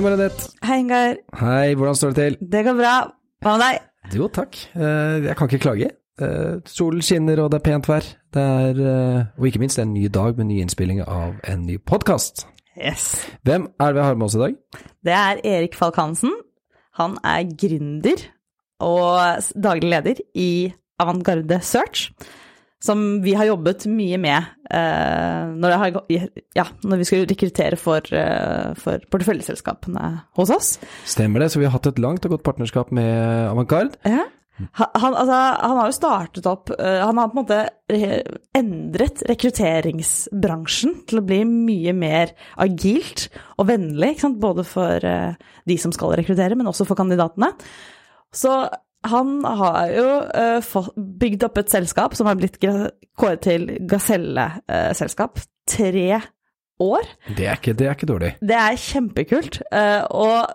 Hei, Marinette. Hei, Ingar. Hei, hvordan står det til? Det går bra. Hva med deg? Jo, takk. Eh, Jeg kan ikke klage. Eh, Solen skinner, og det er pent vær. Det er, eh, og ikke minst, det er en ny dag med ny innspilling av en ny podkast. Yes. Hvem er det vi har med oss i dag? Det er Erik Falk Hansen. Han er gründer og daglig leder i Avantgarde Search, som vi har jobbet mye med eh, når, har, ja, når vi skulle rekruttere for, eh, for porteføljeselskapene hos oss. Stemmer det, så vi har hatt et langt og godt partnerskap med Avantgarde. Ja. Han, altså, han har jo startet opp uh, Han har på en måte endret rekrutteringsbransjen til å bli mye mer agilt og vennlig, både for de som skal rekruttere, men også for kandidatene. Så han har jo eh, bygd opp et selskap som har blitt kåret til gaselleselskap. Tre år. Det er ikke, det er ikke dårlig. Det er kjempekult. eh, Og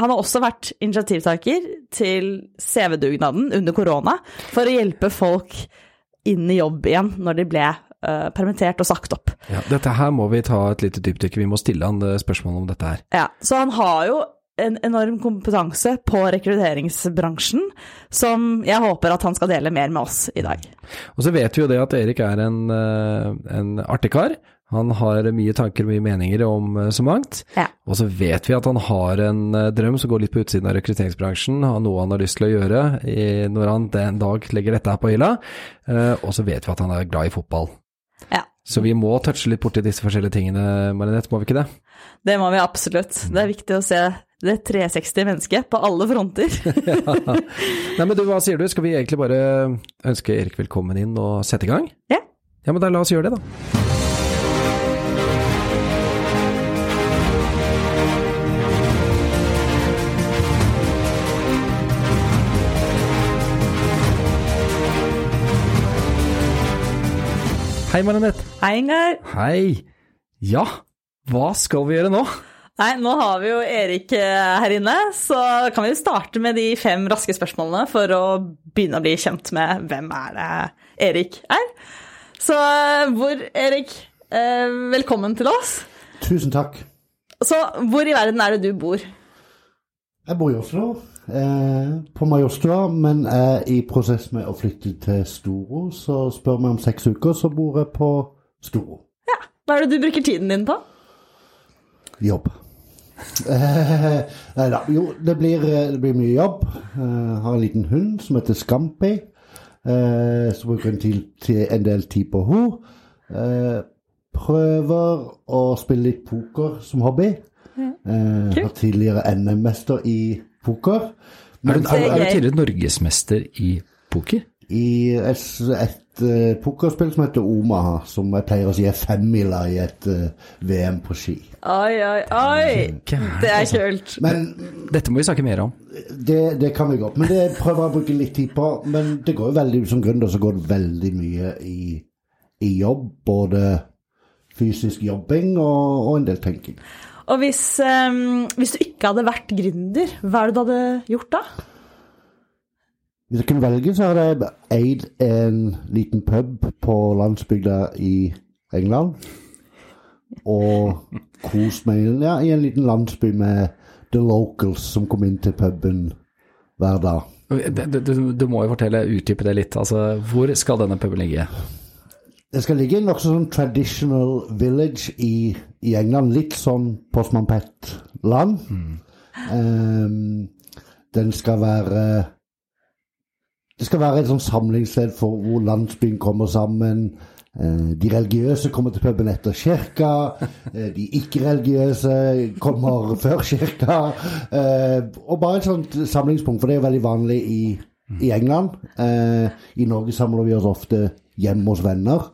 han har også vært initiativtaker til CV-dugnaden under korona for å hjelpe folk inn i jobb igjen når de ble eh, permittert og sagt opp. Ja, dette her må vi ta et lite dypdykk. Vi må stille han spørsmål om dette her. Ja, så han har jo en enorm kompetanse på rekrutteringsbransjen som jeg håper at han skal dele mer med oss i dag. Og så vet vi jo det at Erik er en, eh, en artig kar. Han har mye tanker og mye meninger om eh, så mangt. Ja. Og så vet vi at han har en eh, drøm som går litt på utsiden av rekrutteringsbransjen, har noe han har lyst til å gjøre i, når han den dag legger dette her på hylla. Og så vet vi at han er glad i fotball. Ja. Så vi må touche litt borti disse forskjellige tingene, Marinette, må vi ikke det? Det må vi absolutt. Det er viktig å se det 360 mennesket på alle fronter. Nei, men du, hva sier du? Skal vi egentlig bare ønske Erik velkommen inn og sette i gang? Ja. Ja, men da la oss gjøre det, da. Hei, Marinette. Hei, Ingar. Hei. Ja, hva skal vi gjøre nå? Nei, nå har vi jo Erik eh, her inne, så kan vi jo starte med de fem raske spørsmålene for å begynne å bli kjent med hvem er det Erik er. Så eh, hvor, Erik, eh, velkommen til oss. Tusen takk. Så hvor i verden er det du bor? Jeg bor i Oslo, eh, på Majorstua, men er i prosess med å flytte til Storo. Så spør meg om seks uker, så bor jeg på Storo. Ja, Hva er det du bruker tiden din på? Jobb. Eh, nei da. Jo, det blir, eh, det blir mye jobb. Jeg har en liten hund som heter Scampi. Eh, så bruker jeg en, til, til en del tid på henne. Eh, prøver å spille litt poker som hobby. Eh, har tidligere NM-mester i poker. Er du, er, er er du tidligere norgesmester i poker? I et, et eh, pokerspill som heter Omaha, som jeg pleier å si er femmila i et uh, VM på ski. Oi, oi, oi! Det er altså. kult. Men Dette må vi snakke mer om. det, det kan vi godt. Men det prøver jeg å bruke litt tid på. Men det går jo veldig som gründer så går det veldig mye i, i jobb. Både fysisk jobbing og, og en del tenking. Og hvis, um, hvis du ikke hadde vært gründer, hva er det du hadde gjort da? Hvis jeg kunne velge, så hadde jeg eid en liten pub på landsbygda i England. Og kost meg ja, i en liten landsby med the locals som kom inn til puben hver dag. Du, du, du må jo fortelle, utdype det litt. Altså, hvor skal denne puben ligge? Det skal ligge i en nokså sånn traditional village i, i England. Litt sånn Postman Pet-land. Ehm, den skal være Det skal være et sånn samlingssted for hvor landsbyen kommer sammen. Eh, De religiøse kommer til puben etter kirka. eh, De ikke-religiøse kommer før kirka. Eh, Og bare et sånt samlingspunkt, for det er veldig vanlig i, i England. I Norge samler vi oss ofte hjemme hos venner,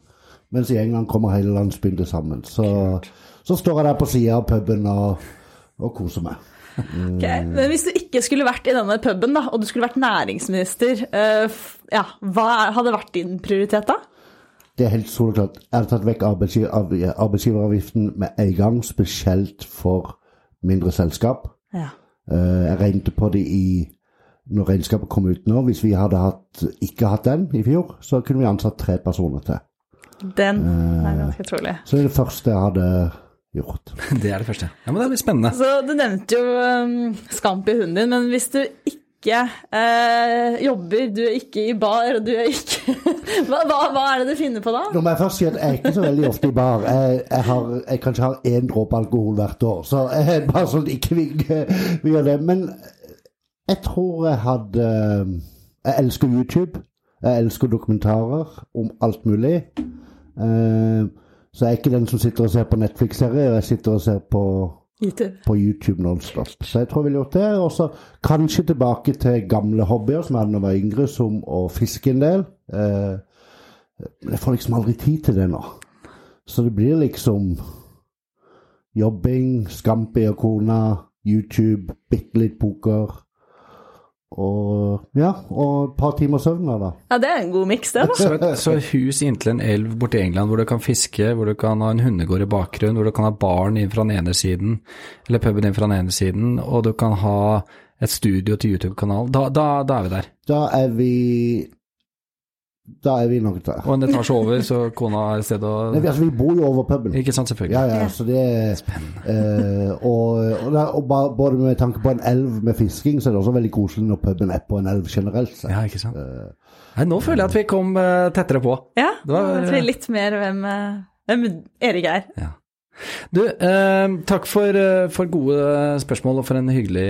mens i England kommer hele landsbyen til sammen. Så, så står jeg der på sida av puben og, og koser meg. Ok, Men hvis du ikke skulle vært i denne puben, da, og du skulle vært næringsminister, eh, ja, hva hadde vært din prioritet da? Det er helt soleklart. Jeg hadde tatt vekk arbeidsgiveravgiften med en gang, spesielt for mindre selskap. Ja. Eh, Jeg regnet på det i når regnskapet kom ut nå. Hvis vi hadde hatt, ikke hatt den i fjor, så kunne vi ansatt tre personer til. Den er ganske trolig. Så det er det første jeg hadde gjort. Det er det første. Ja, men det er spennende. Så du nevnte jo um, Scampi, hunden din, men hvis du ikke eh, jobber, du er ikke i bar, og du er ikke hva, hva, hva er det du finner på da? Nå må jeg først si at jeg er ikke så veldig ofte i bar. Jeg, jeg, har, jeg kanskje har én dråpe alkohol hvert år. Så jeg, bare sånn ikke vi, vi gjør det. Men jeg tror jeg hadde Jeg elsker YouTube. Jeg elsker dokumentarer om alt mulig. Eh, så jeg er ikke den som sitter og ser på Netflix-serier. Jeg sitter og ser på YouTube. på YouTube nonstop. Så jeg tror jeg ville gjort det. Og så kanskje tilbake til gamle hobbyer som jeg hadde da jeg var yngre, som å fiske en del. Eh, men jeg får liksom aldri tid til det nå. Så det blir liksom jobbing, Scampi og kona, YouTube, bitte litt poker. Og ja, og et par timer søvn da. da. Ja, det er en god miks, det, da. Så, et- så et hus inntil en elv borti England hvor du kan fiske, hvor du kan ha en hundegård i bakgrunnen, hvor du kan ha baren inn fra den ene siden, eller puben inn fra den ene siden, og du kan ha et studio til YouTube-kanalen. Da, da, da er vi der. Da er vi Da er vi nok der. Og en etasje over, så kona har et sted å Nei, vi- altså, vi bor jo over puben. Ikke sant, selvfølgelig. Ja, ja, så det er eh, og, og, og ba- både med tanke på en elv med fisking, så er det også veldig koselig når puben er på en elv generelt Så. Ja, ikke sant. Nei, nå føler jeg at vi kom uh, tettere på. Ja, nå vet vi litt mer hvem, hvem Erik er. Ja. Du, eh, takk for, for gode spørsmål og for en hyggelig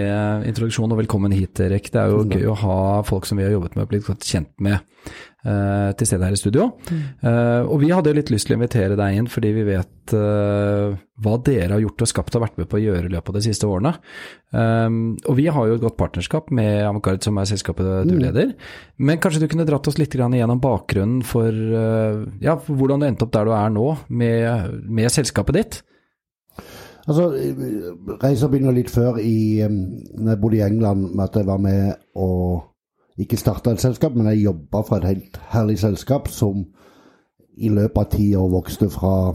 introduksjon, og velkommen hit, Erik. Det er jo gøy å ha folk som vi har jobbet med og blitt godt kjent med til stede her i studio. Eh, og vi hadde jo litt lyst til å invitere deg inn, fordi vi vet eh, hva dere har gjort og skapt og vært med på å gjøre i løpet av de siste årene. Og vi har jo et godt partnerskap med Avantgarde, som er selskapet du leder. Men kanskje du kunne dratt oss litt grann igjennom bakgrunnen for, eh, ja, hvordan du endte opp der du er nå, med, med selskapet ditt? Altså, reisa begynner litt før i når jeg bodde i England, med at jeg var med og ikke starta et selskap, men jeg jobba for et helt herlig selskap som i løpet av ti år vokste fra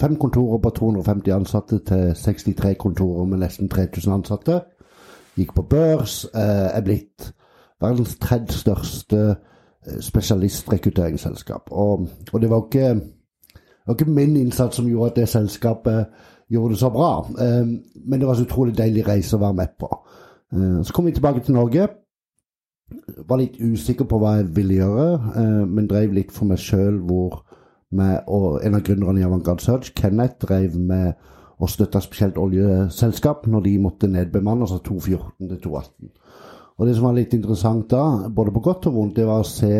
fem kontorer på 250 ansatte til 63 kontorer med nesten 3000 ansatte. Gikk på børs. Eh, er blitt verdens tredje største eh, spesialistrekrutteringsselskap. Og, og det var ikke var ikke min innsats som gjorde at det selskapet gjorde det så bra. Eh, men det var så utrolig deilig reise å være med på. Så kom vi tilbake til Norge. Var litt usikker på hva jeg ville gjøre, eh, men drev litt for meg sjøl hvor med, og en av gründerne i Avantgarde Search, Kenneth, drev med å støtte spesielt oljeselskap når de måtte nedbemanne, altså 2014 til 2018. Og det som var litt interessant da, både på godt og vondt, det var å se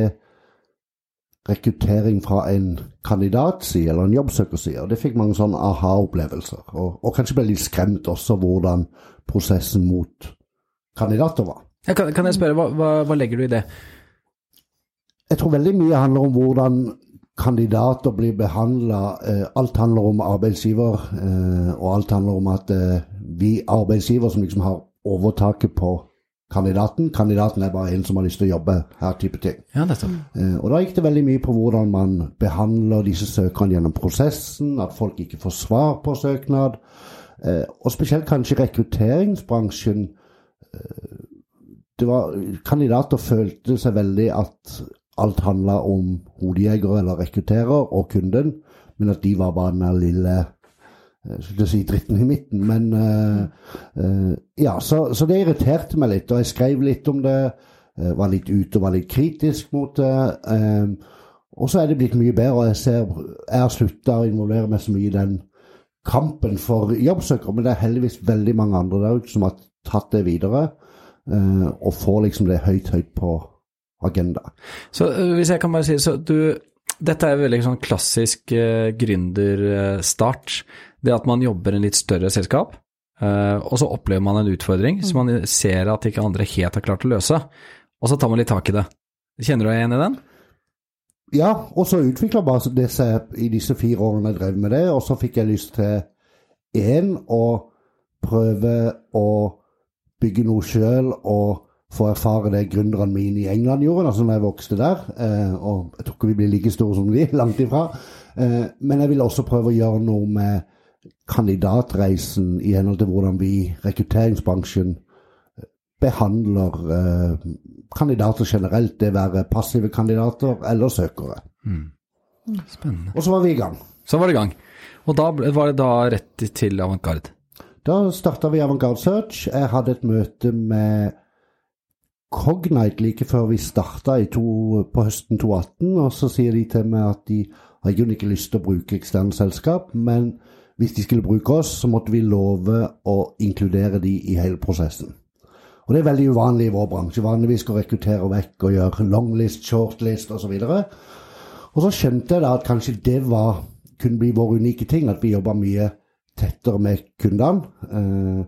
rekruttering fra en kandidatside eller en jobbsøkerside. Og det fikk mange sånne aha-opplevelser. Og, og kanskje ble litt skremt også hvordan prosessen mot kandidater var. Ja, kan, kan jeg spørre, hva, hva, hva legger du i det? Jeg tror veldig mye handler om hvordan kandidater blir behandla. Eh, alt handler om arbeidsgiver, eh, og alt handler om at eh, vi arbeidsgiver som liksom har overtaket på kandidaten. Kandidaten er bare en som har lyst til å jobbe her, type ting. Ja. Eh, og da gikk det veldig mye på hvordan man behandler disse søkerne gjennom prosessen, at folk ikke får svar på søknad, eh, og spesielt kanskje rekrutteringsbransjen. Eh, Det var, kandidater følte seg veldig at alt handla om hodejeger eller rekrutterer og kunden, men at de var bare den lille jeg skulle si dritten i midten, men uh, uh, Ja, så, så det irriterte meg litt, og jeg skrev litt om det. Uh, var litt ute og var litt kritisk mot det. eh, og så er det blitt mye bedre, og jeg ser Jeg har slutta å involvere meg så mye i den kampen for jobbsøkere, men det er heldigvis veldig mange andre der ute som har tatt det videre, eh, og får liksom det høyt, høyt på agenda. Så øh, hvis jeg kan bare si så du, Dette er veldig sånn klassisk uh, gründerstart. Det at man jobber i en litt større selskap, uh, og så opplever man en utfordring som man ser at ikke andre helt har klart å løse, og så tar man litt tak i det. Kjenner du deg igjen i den? Ja, og så utvikla bare det seg i disse fire årene jeg drev med det, og så fikk jeg lyst til én å prøve å bygge noe sjøl og få erfare det gründerne mine i England gjorde, altså når jeg vokste der. Eh, og jeg tror ikke vi blir like store som de, langt ifra. Eh, men jeg vil også prøve å gjøre noe med kandidatreisen i henhold til hvordan vi, rekrutteringsbransjen, behandler eh, kandidater generelt, det være passive kandidater eller søkere. Spennende. Og så var vi i gang. Så var det i gang. Og da var det da rett til Avantgarde? Da starta vi Avantgarde Search. Jeg hadde et møte med Cognite like før vi starta på høsten 2018, og så sier de til meg at de har jo ikke lyst til å bruke eksterne selskap, men hvis de skulle bruke oss, så måtte vi love å inkludere de i hele prosessen. Og det er veldig uvanlig i vår bransje. Vanligvis å rekruttere vekk og gjøre longlist, shortlist osv. Og, og så skjønte jeg da at kanskje det var, kunne bli vår unike ting, at vi jobba mye tettere med kundene. Eh,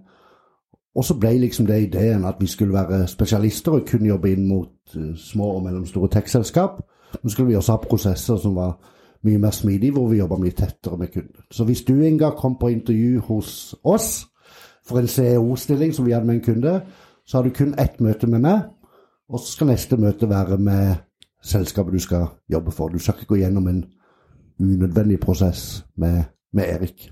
og så ble liksom det ideen at vi skulle være spesialister og kunne jobbe inn mot eh, små og mellomstore tech-selskap. Men skulle vi også ha prosesser som var mye mer smidige, hvor vi jobba mye tettere med kunden. Så hvis du, Inga, kom på intervju hos oss for en CEO-stilling som vi hadde med en kunde, så har du kun ett møte med meg, og så skal neste møte være med selskapet du skal jobbe for. Du skal ikke gå gjennom en unødvendig prosess med, med Erik.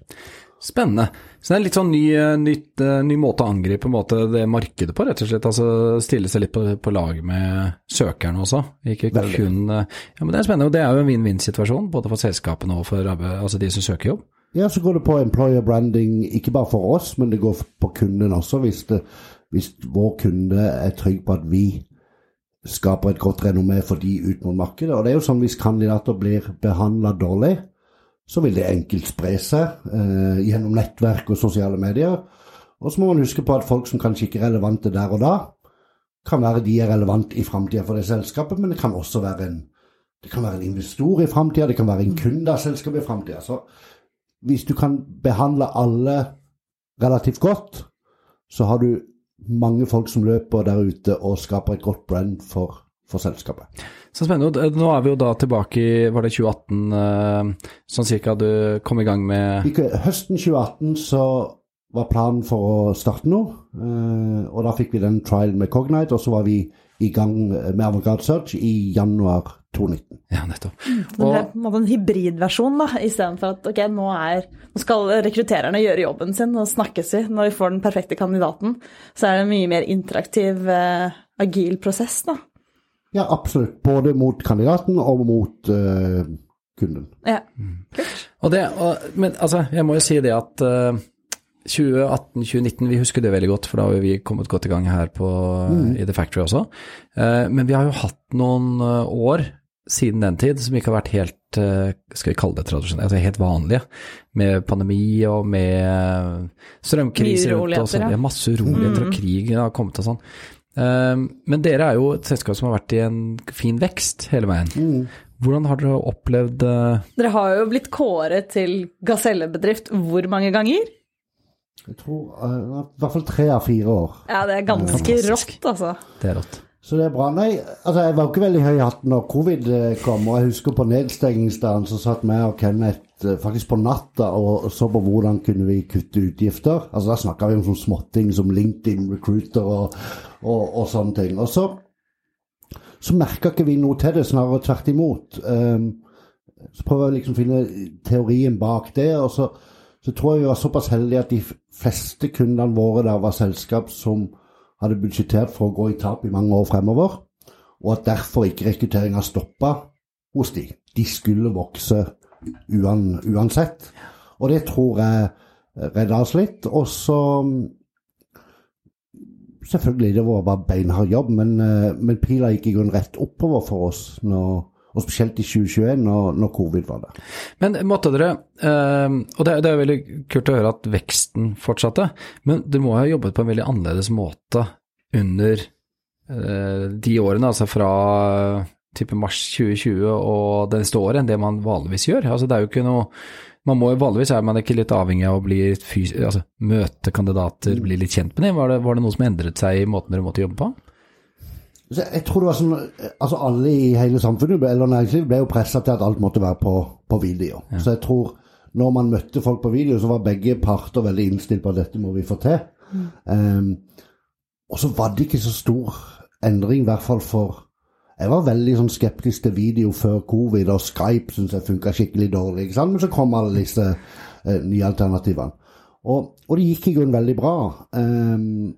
Spennende. Så det er litt sånn ny, nytt, ny måte å angripe en måte, det markedet på, rett og slett. Altså stille seg litt på, på lag med søkerne også. Ikke kun Ja, men det er spennende, og det er jo en vinn-vinn-situasjon, både for selskapene og for altså de som søker jobb. Ja, så går det på employer branding, ikke bare for oss, men det går på kunden også. Hvis, det, hvis vår kunde er trygg på at vi skaper et godt renommé for de ut mot markedet. Og det er jo sånn hvis kandidater blir behandla dårlig, så vil det enkelt spre seg eh, gjennom nettverk og sosiale medier. Og så må man huske på at folk som kanskje ikke er relevante der og da, kan være de er relevante i framtida for det selskapet, men det kan også være en, kan være en investor i framtida, det kan være en kunde av selskapet i framtida. Så hvis du kan behandle alle relativt godt, så har du mange folk som løper der ute og skaper et godt brand for, for selskapet. Så spennende. Nå er vi jo da tilbake i var det 2018, eh, sånn cirka du kom i gang med Ikke, høsten 2018 så var planen for å starte noe, eh, og da fikk vi den trialen med Cognite, og så var vi i gang med Avantgarde Search i januar 2019. Ja, nettopp. Det ble på en måte en hybridversjon, da, istedenfor at ok, nå, er, nå skal rekruttererne gjøre jobben sin og snakkes vi når vi får den perfekte kandidaten. Så er det en mye mer interaktiv, eh, agil prosess, da. Ja, absolutt. Både mot kandidaten og mot uh, kunden. Ja. Og det, og, men altså, jeg må jo si det at uh, 2018-2019, vi husker det veldig godt, for da har vi kommet godt i gang her på, i The Factory også. Uh, men vi har jo hatt noen eh, år siden den tid som ikke har vært helt, eh, skal vi kalle det tradisjonelle, altså helt vanlige, med pandemi og med strømkrise Mye rundt og sånn. uroligheter, ja. Masse uroligheter, og krig har kommet og sånn. Eh, Men dere er jo et selskap som har vært i en fin vekst hele veien. Hvordan har dere opplevd eh, Dere har jo blitt kåret til gasellebedrift hvor mange ganger? Jeg tror uh, i hvert fall tre av fire år. Ja, det er ganske Fantastisk. rått, altså. det er rått? Så det er bra. Nei, altså jeg var jo ikke veldig høy i hatten når covid eh, kom, og jeg husker på nedstengingsdagen så satt vi og Kenneth faktisk på natta og så på hvordan kunne vi kutte utgifter. Altså Da snakka vi om sånne småting som LinkedIn, Recruiter og, og, og sånne ting. Og så, så merka ikke vi noe til det, snarere tvert imot. Um, så prøver jeg liksom å finne teorien bak det. og så, så tror jeg vi var såpass heldige at de fleste kundene våre der var selskap som hadde budsjettert for å gå i tap i mange år fremover, og at derfor ikke rekrutteringa stoppa hos de. De skulle vokse uansett. Og det tror jeg redda oss litt. Og så Selvfølgelig, det var bare beinhard jobb, men, eh, men pila gikk i grunnen rett oppover for oss, når, og spesielt i 2021, når, når covid var der. Men måtte dere, eh, og det, er- veldig kult å høre at veksten fortsatte, men dere må ha jobbet på en veldig annerledes måte under eh, de årene, altså fra type mars 2020 og det neste året, enn det man vanligvis gjør. Altså det er jo ikke noe man må jo Vanligvis er man ikke litt avhengig av å bli fys altså, møte kandidater, bli litt kjent med dem. Var det, var det noe som endret seg i måten dere måtte jobbe på? Så jeg tror det var sånn Altså alle i hele samfunnet, eller næringslivet, ble jo pressa til at alt måtte være på, på video. Så jeg tror når man møtte folk på video, så var begge parter veldig innstilt på at dette må vi få til. Um, og så var det ikke så stor endring, i hvert fall for Jeg var veldig sånn skeptisk til video før covid, og Skype syntes jeg funka skikkelig dårlig. ikke sant? Men så kom alle disse eh, nye alternativene. Og, og det gikk i grunnen veldig bra. Um,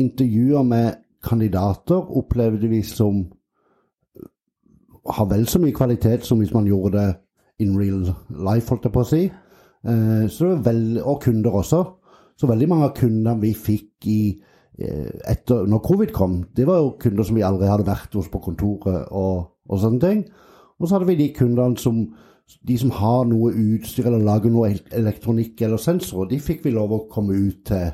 intervjuer med kandidater opplevde vi som har vel så mye kvalitet som hvis man gjorde det in real life, holdt jeg på å si. Eh, så det var veld, og kunder også. Så veldig mange av kundene vi fikk i, etter når covid kom, det var jo kunder som vi aldri hadde vært hos på kontoret og, og sånne ting. Og så hadde vi de kundene som de som har noe utstyr eller lager noe elektronikk eller sensorer, de fikk vi lov å komme ut til.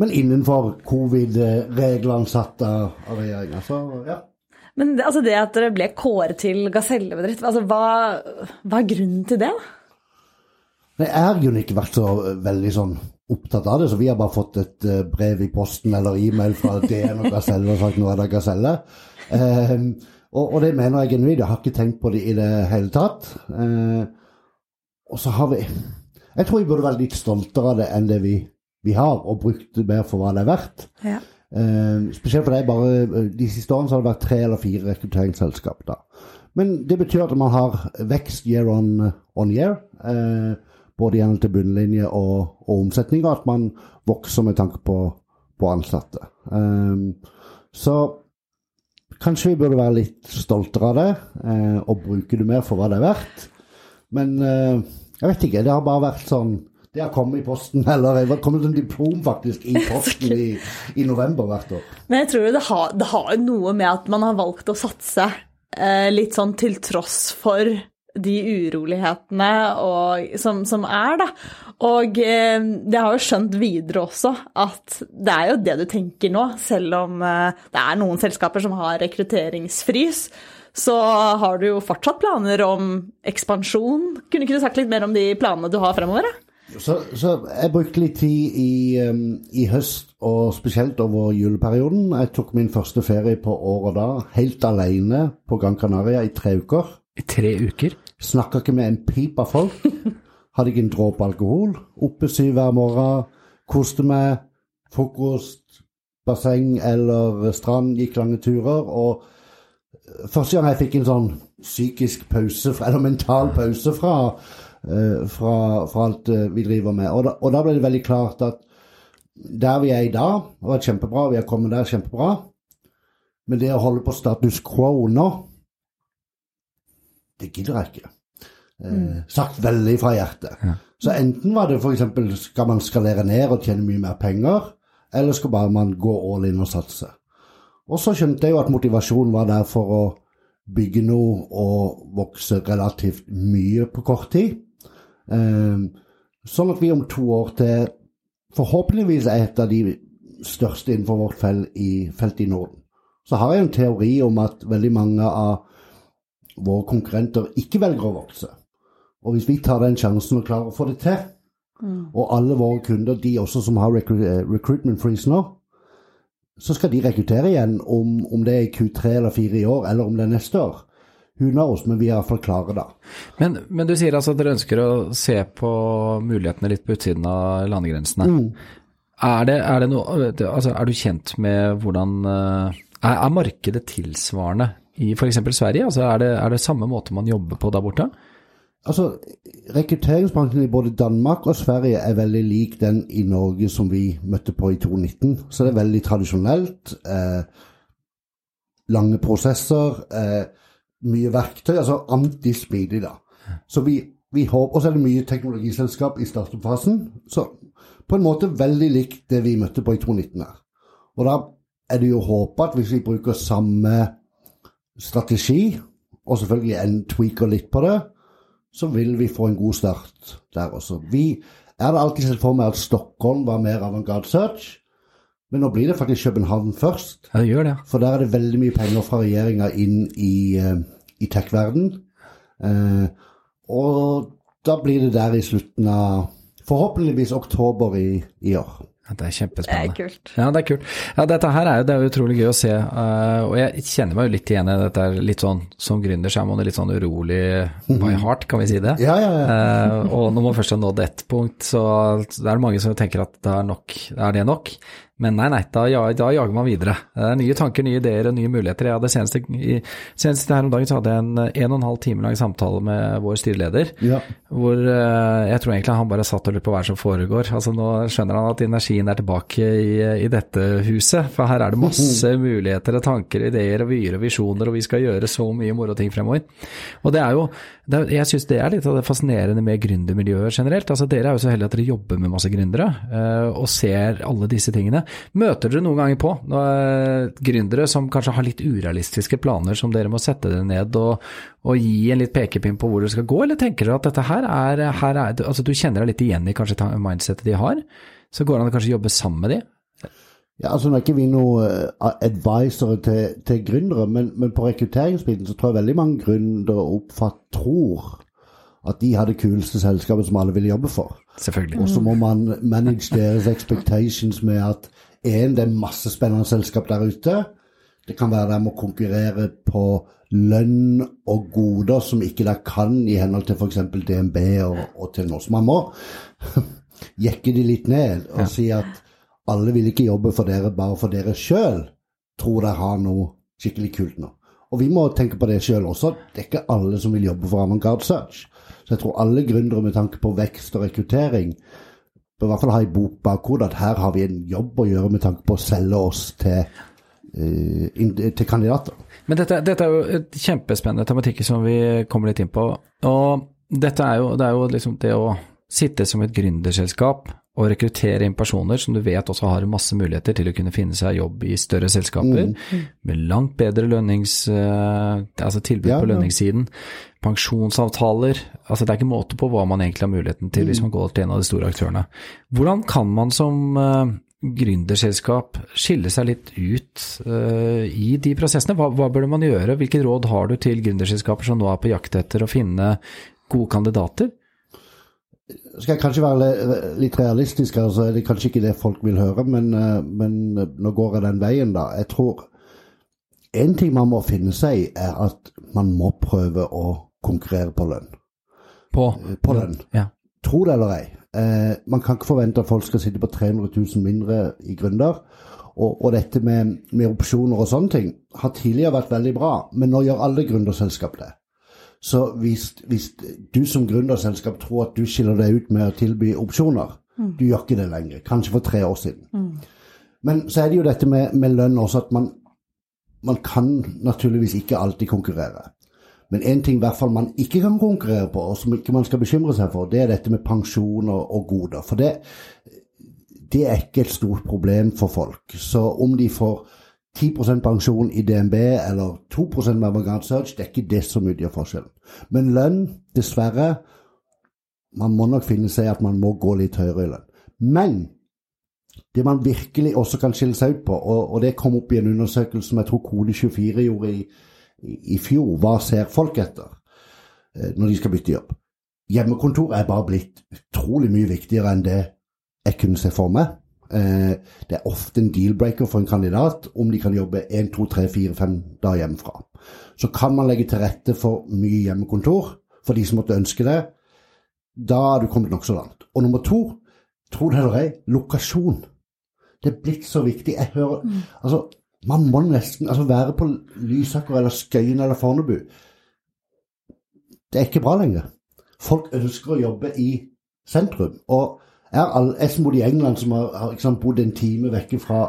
Men innenfor covid-reglene satt av, regjeringa. Så ja. Men det, altså det at dere ble kåret til gasellebedrift, altså hva, hva, er grunnen til det? Det har jo ikke vært så veldig sånn opptatt av det, så vi har bare fått et uh, brev i posten eller e-mail fra DN og Gaselle og sagt nå er det Gaselle. Um, og, og, det mener jeg genuint. Jeg har ikke tenkt på det i det hele tatt. Uh, og så har vi Jeg tror vi burde være litt stoltere av det enn det vi, vi har, og brukt det mer for hva det er verdt. Ja. Uh, spesielt for det er bare eh, De siste årene så har det vært tre eller fire rekrutteringsselskap. da. Men det betyr at man har vekst year on, on year. Uh, både gjennom til bunnlinje og, og, omsetning, og at man vokser med tanke på, på ansatte. Um, så kanskje vi burde være litt stoltere av det, uh, og bruke det mer for hva det er verdt. Men jeg vet ikke. Det har bare vært sånn det har kommet i posten, eller det har kommet en diplom faktisk i posten i, i november hvert år. Men jeg tror det har, det har noe med at man har valgt å satse eh, litt sånn til tross for de urolighetene og, som, som, er, da. Og eh, jeg har jo skjønt videre også at det er jo det du tenker nå, selv om eh, det er noen selskaper som har rekrutteringsfrys så har du jo fortsatt planer om ekspansjon. Kunne ikke du sagt litt mer om de planene du har fremover? Da? Så, så, jeg brukte litt tid i, um, i, høst, og spesielt over juleperioden. Jeg tok min første ferie på året da, helt alene på Gran Canaria i tre uker. I tre uker? Snakka ikke med en pip av folk. Hadde ikke en dråpe alkohol. Oppe syv hver morgen. Koste meg. Frokost, basseng eller strand. Gikk lange turer. Og første gang jeg fikk en sånn psykisk pause, eller mental pause fra Eh, fra, fra, alt eh, vi driver med. Og da, og da, ble det veldig klart at der vi er i dag, vært kjempebra, vi har kommet der kjempebra, men det å holde på status quo nå, det gidder jeg ikke. Eh, mm. sagt veldig fra hjertet. Ja. Så enten var det f.eks. skal man skalere ned og tjene mye mer penger, eller skal bare man gå all in og satse. Og så skjønte jeg jo at motivasjonen var der for å bygge noe og vokse relativt mye på kort tid. Ehm, sånn at vi om to år til forhåpentligvis er et av de største innenfor vårt felt i, felt i Norden. Så har jeg en teori om at veldig mange av våre konkurrenter ikke velger å vokse. Og hvis vi tar den sjansen og klarer å få det til, mm. og alle våre kunder, de også som har eh, recruitment freeze nå, så skal de rekruttere igjen om, om det er i Q3 eller 4 i år, eller om det er neste år. Hun har oss, men vi er iallfall klare da. Men, men, du sier altså at dere ønsker å se på mulighetene litt på utsiden av landegrensene. Mm. Er, det, er, det noe, altså er, du kjent med hvordan eh, Er, er markedet tilsvarende i f.eks. Sverige? Altså er, det, er det samme måte man jobber på der borte? Altså, Rekrutteringsbransjen i både Danmark og Sverige er veldig lik den i Norge som vi møtte på i 2019. Så det er veldig tradisjonelt. Eh, lange prosesser. Eh, mye verktøy, altså antismidig, da. Så vi, vi håper, Og så er det mye teknologiselskap i startfasen. Så på en måte veldig likt det vi møtte på i 2019 her. Og da er det jo håpet at hvis vi bruker samme strategi, og selvfølgelig en tweaker litt på det, så vil vi få en god start der også. Vi jeg hadde alltid sett for meg at Stockholm var mer avantgarde search. Men nå blir det faktisk København først. Ja, det gjør det. For der er det veldig mye penger fra regjeringa inn i, uh, i tech-verden. Eh, og da blir det der i slutten av forhåpentligvis oktober i, i år. Det er kjempespennende. Det er kult. Ja, det er kult. Ja, dette her er jo, det er utrolig gøy å se. Uh, og jeg kjenner meg jo litt igjen i dette litt sånn som gründer, så er man litt sånn urolig by heart, kan vi si det? Ja, ja, ja. Uh, og når man først har nådd ett punkt, så det er det mange som tenker at det er nok. Er det nok? Men nei, nei, da, da, jager man videre. Det er nye tanker, nye ideer og nye muligheter. Jeg hadde senest, senest her om dagen så hadde jeg en en og en halv time lang samtale med vår styreleder, ja. hvor uh, jeg tror egentlig han bare satt og lurte på hva som foregår. Altså Nå skjønner han at energien er tilbake i, i dette huset, for her er det masse muligheter og tanker, ideer og vyer og visjoner, og vi skal gjøre så mye moro ting fremover. Og det er jo jeg syns det er litt av det fascinerende med gründermiljøet generelt. Altså, dere er jo så heldige at dere jobber med masse gründere eh, og ser alle disse tingene. Møter dere noen ganger på eh, gründere som kanskje har litt urealistiske planer som dere må sette dere ned og, og gi en litt pekepinn på hvor dere skal gå, eller tenker dere at dette her er, her er altså Du kjenner deg litt igjen i kanskje mindsetet de har, så går det an å kanskje jobbe sammen med de? Ja, altså Nå er ikke vi noen advisere advisorer til, til gründere, men, men på rekrutteringsbiten så tror jeg veldig mange gründere oppfatt, tror at de har det kuleste selskapet som alle vil jobbe for. Selvfølgelig. Og så må man manage deres expectations med at en, det er masse spennende selskap der ute. Det kan være de må konkurrere på lønn og goder som ikke de kan i henhold til f.eks. DNB og, og noe som man må jekke de litt ned og si at alle vil ikke jobbe for dere bare for dere sjøl tror dere har noe skikkelig kult nå. Og vi må tenke på det sjøl også. Det er ikke alle som vil jobbe for Avantgarde Search. Så jeg tror alle gründere med tanke på vekst og rekruttering bør i hvert fall ha i bok bakhodet at her har vi en jobb å gjøre med tanke på å selge oss til, uh, in, til kandidater. Men dette, dette er jo et kjempespennende tematikk som vi kommer litt inn på. Og dette er jo, det er jo liksom det å sitte som et gründerselskap og rekruttere inn personer som du vet også har masse muligheter til å kunne finne seg jobb i større selskaper, med langt bedre lønnings, eh, altså tilbud Ja, på ja. lønningssiden, pensjonsavtaler, altså det er ikke måte på hva man egentlig har muligheten til hvis man går til en av de store aktørene. Hvordan kan man som eh, gründerselskap skille seg litt ut uh, i de prosessene? Hva, hva burde man gjøre? Hvilke råd har du til gründerselskaper som nå er på jakt etter å finne gode kandidater? Skal jeg kanskje være litt realistisk her, så er det kanskje ikke det folk vil høre, men, eh, men nå går jeg den veien, da. Jeg tror en ting man må finne seg i, er at man må prøve å konkurrere på lønn. På, På lønn. Ja. Tro det eller ei. Eh, man kan ikke forvente at folk skal sitte på 300 000 mindre i gründer. Og, og dette med, med opsjoner og sånne ting har tidligere vært veldig bra, men nå gjør alle gründerselskap det. Så hvis, hvis du som gründerselskap tror at du skiller deg ut med å tilby opsjoner, du gjør ikke det lenger. Kanskje for tre år siden. Men så er det jo dette med, med lønn også, at man, man kan naturligvis ikke alltid konkurrere. Men en ting i hvert fall man ikke kan konkurrere på, og som ikke man skal bekymre seg for, det er dette med pensjoner og goder. For det, det er ikke et stort problem for folk. Så om de får 10% pensjon i DNB eller 2% med Avantgarde Search, det er ikke det som utgjør forskjellen. Men lønn, dessverre, man må nok finne seg at man må gå litt høyere i lønn. Men det man virkelig også kan skille seg ut på, og, og det kom opp i en undersøkelse som jeg tror Kode24 gjorde i, i, i fjor, hva ser folk etter eh, når de skal bytte jobb? Hjemmekontor er bare blitt utrolig mye viktigere enn det jeg kunne se for meg. Eh, det er ofte en deal-breaker for en kandidat om de kan jobbe 1, 2, 3, 4, 5 dager hjemmefra. Så kan man legge til rette for mye hjemmekontor for de som måtte ønske det. Da har du kommet nokså langt. Og nummer to, tro det eller ei, lokasjon. Det er blitt så viktig. Jeg hører Altså, man må nesten altså være på Lysaker eller Skøyen eller Fornebu. Det er ikke bra lenger. Folk ønsker å jobbe i sentrum. Og som bodde i England, som har, har liksom, bodd en time vekke fra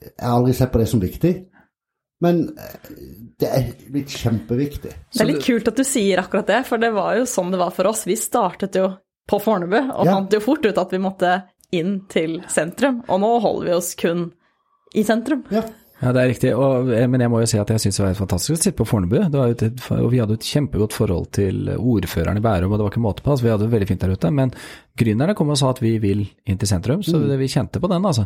Jeg har aldri sett på det som viktig. Men eh, det er blitt kjempeviktig. Det er litt kult at du sier akkurat det, for det var jo sånn det var for oss. Vi startet jo på Fornebu, og Ja. fant jo fort ut at vi måtte inn til sentrum. Og nå holder vi oss kun i sentrum. Ja. Ja, det er riktig. Og, eh, men jeg må jo si at jeg syns det var fantastisk å sitte på Fornebu. Det var et, og vi hadde et kjempegodt forhold til ordføreren i Bærum, og det var ikke måte på. Altså, vi hadde det veldig fint der ute. Men gründerne kom og sa at vi vil inn til sentrum, så det, vi kjente på den, altså.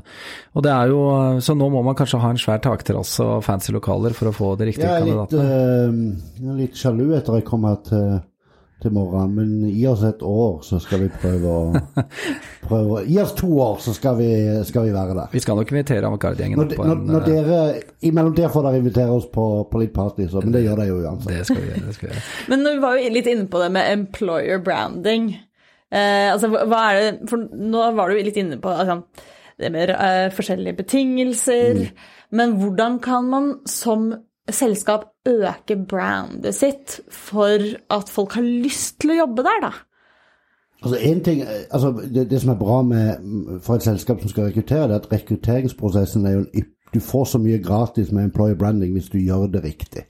Og det er jo, Så nå må man kanskje ha en svær takterrasse og fancy lokaler for å få de riktige Jeg er litt, kandidatene. er litt sjalu etter jeg kom her til, til morgenen, men gi oss et år, så skal vi prøve å prøve, å- Gi oss to år, så skal vi, skal vi være der. Vi skal nok invitere Avantgarde-gjengen opp på når, en når eh, dere, Imellom der får dere invitere oss på, på litt party, så, men det gjør dere jo uansett. Det skal vi gjøre. det skal vi gjøre. Men vi var jo litt inne på det med employer branding. Eh, altså, hva er det For nå var du litt inne på altså, det med uh, forskjellige betingelser. Men hvordan kan man som selskap øke brandet sitt for at folk har lyst til å jobbe der, da? Altså, en ting, altså det, det som er bra med, for et selskap som skal rekruttere, det er at rekrutteringsprosessen er jo Du får så mye gratis med employer branding hvis du gjør det riktig.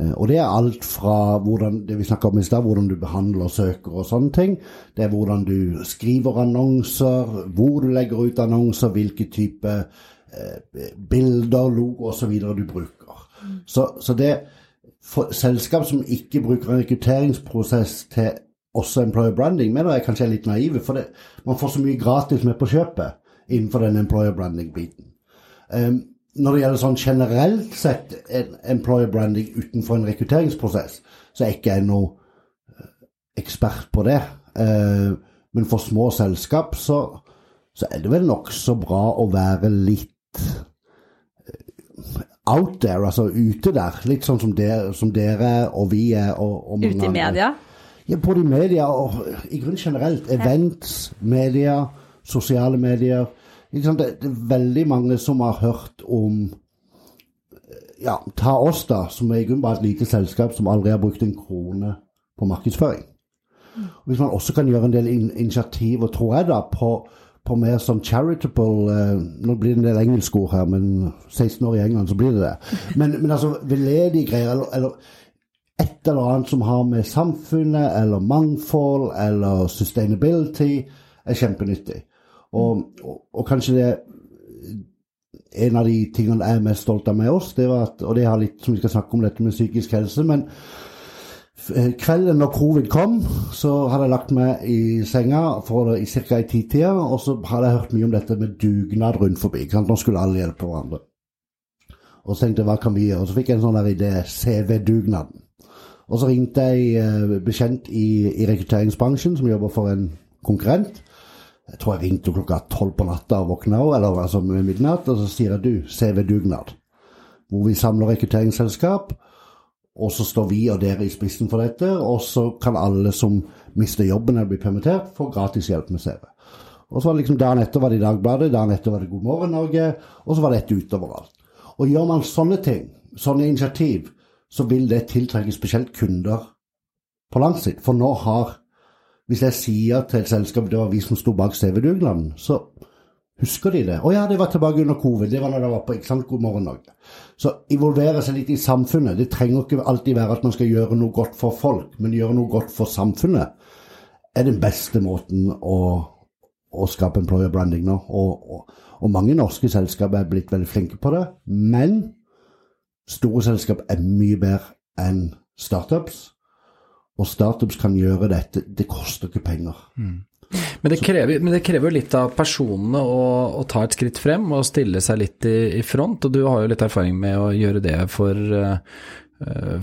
Eh, Og det er alt fra hvordan, det vi snakket om i sted, hvordan du behandler søkere og sånne ting. Det er hvordan du skriver annonser, hvor du legger ut annonser, hvilke type eh, bilder, logo osv. du bruker. Så, så det for selskap som ikke bruker en rekrutteringsprosess til også employer branding, mener jeg kanskje er litt naive. For det, man får så mye gratis med på kjøpet innenfor den employer branding-biten. Um, når det gjelder sånn generelt sett employer branding utenfor en rekrutteringsprosess, så er ikke jeg noe eh, ekspert på det. Uh, men for små selskap så, så er det vel nokså bra å være litt eh, out there, altså ute der. Litt sånn som dere, som dere og vi er. Og, og Ute i media? Ja, både i media og i grunnen generelt. Events, media, sosiale medier. Sant? Det, det er veldig mange som har hørt om Ja, ta oss, da, som er i grunnen bare et lite selskap som aldri har brukt en krone på markedsføring. Og Hvis man også kan gjøre en del in initiativer, tror jeg, da, på, på mer sånn charitable eh, Nå blir det en del engelskord her, men 16 år i England, så blir det det. Men, men altså veldedige greier, eller, eller et eller annet som har med samfunnet eller mangfold eller sustainability, er kjempenyttig. Og, og, og kanskje det En av de tingene jeg er mest stolt av med oss, det var at, og det har litt som vi skal snakke om dette med psykisk helse, men kvelden når covid kom, så hadde jeg lagt meg i senga for i ca. i titida, og så hadde jeg hørt mye om dette med dugnad rundt forbi. sant? Nå skulle alle hjelpe hverandre. Og så tenkte jeg hva kan vi gjøre? Og så fikk jeg en sånn idé, CV-dugnaden. Og så ringte jeg eh, bekjent i, i rekrutteringsbransjen som jobber for en konkurrent. Jeg tror jeg ringte klokka tolv på natta og våkna òg, eller altså midnatt, og så sier jeg du, CV-dugnad. Hvor vi samler rekrutteringsselskap, og så står vi og dere i spissen for dette, og så kan alle som mister jobben eller blir permittert, få gratis hjelp med CV. Og så var det liksom Dagen etter var det i Dagbladet, dagen etter var det God morgen Norge, og så var det dette utover alt. Og gjør man sånne ting, sånne initiativ, så vil det tiltrekke spesielt kunder på lang sikt. For nå har Hvis jeg sier til et selskap det var vi som sto bak CV-dugnaden, så husker de det. Å ja, det var tilbake under covid. Det var når det var på ikke sant, God morgen Norge. Så involvere seg litt i samfunnet. Det trenger ikke alltid være at man skal gjøre noe godt for folk, men gjøre noe godt for samfunnet er den beste måten å, å skape employer branding nå. Og, og, og mange norske selskap er blitt veldig flinke på det, men store selskap er mye bedre enn startups. Og startups kan gjøre dette. Det koster ikke penger. Men det, krever, men det krever litt av personene å, å ta et skritt frem og stille seg litt i, i front, og du har jo litt erfaring med å gjøre det for, eh,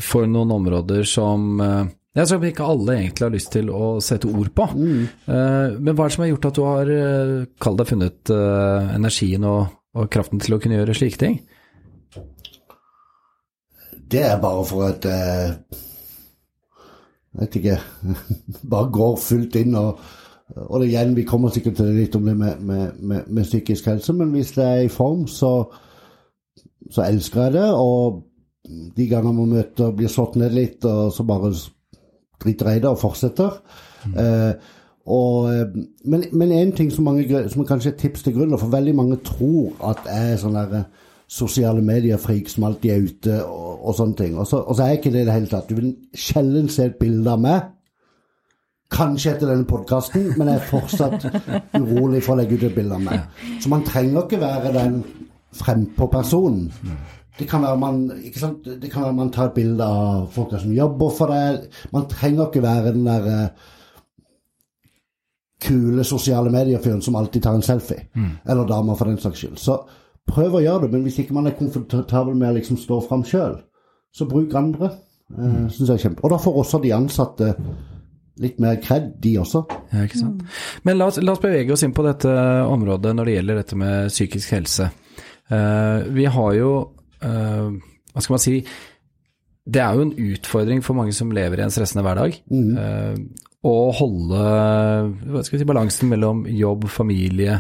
for noen områder som eh, jeg tror ikke alle egentlig har lyst til å sette ord på. Mm. Men hva er det som har gjort at du har, kalt kall det, funnet eh, energien og, og kraften til å kunne gjøre slike ting? Det er bare for at eh, Jeg vet ikke Bare går fullt inn og og det igjen, Vi kommer sikkert til det litt om det med, med, med, med psykisk helse, men hvis det er i form, så, så elsker jeg det. Og de gangene man møter blir slått ned litt, og så bare driter jeg i det og fortsetter. Eh, og, eh, men, men en ting som, mange, som kanskje er et tips til grunn, for veldig mange tror at jeg er sånn der eh, sosiale medier-freak som alltid er ute og, og sånne ting. Og så, og så er ikke det i det hele tatt. Du vil sjelden se et bilde av meg. Kanskje etter denne podkasten, men jeg er fortsatt urolig for å legge ut et bilde av meg. Så man trenger ikke være den frempå-personen. Det kan være man ikke sant? Det kan være man tar et bilde av folk som jobber for deg. Man trenger ikke være den der eh, kule sosiale medier-fyren som alltid tar en selfie. Eller dama, for den saks skyld. Så prøv å gjøre det, men hvis ikke man er komfortabel med å liksom stå fram sjøl, så bruk andre. Uh, synes jeg er kjempe. Og da får også de ansatte litt mer kred, de også. Ja, ikke sant. Men la oss, la oss bevege oss inn på dette området når det gjelder dette med psykisk helse. Uh, vi har jo, uh, hva skal man si, det er jo en utfordring for mange som lever i en stressende hverdag. eh, å holde si, balansen mellom jobb, familie,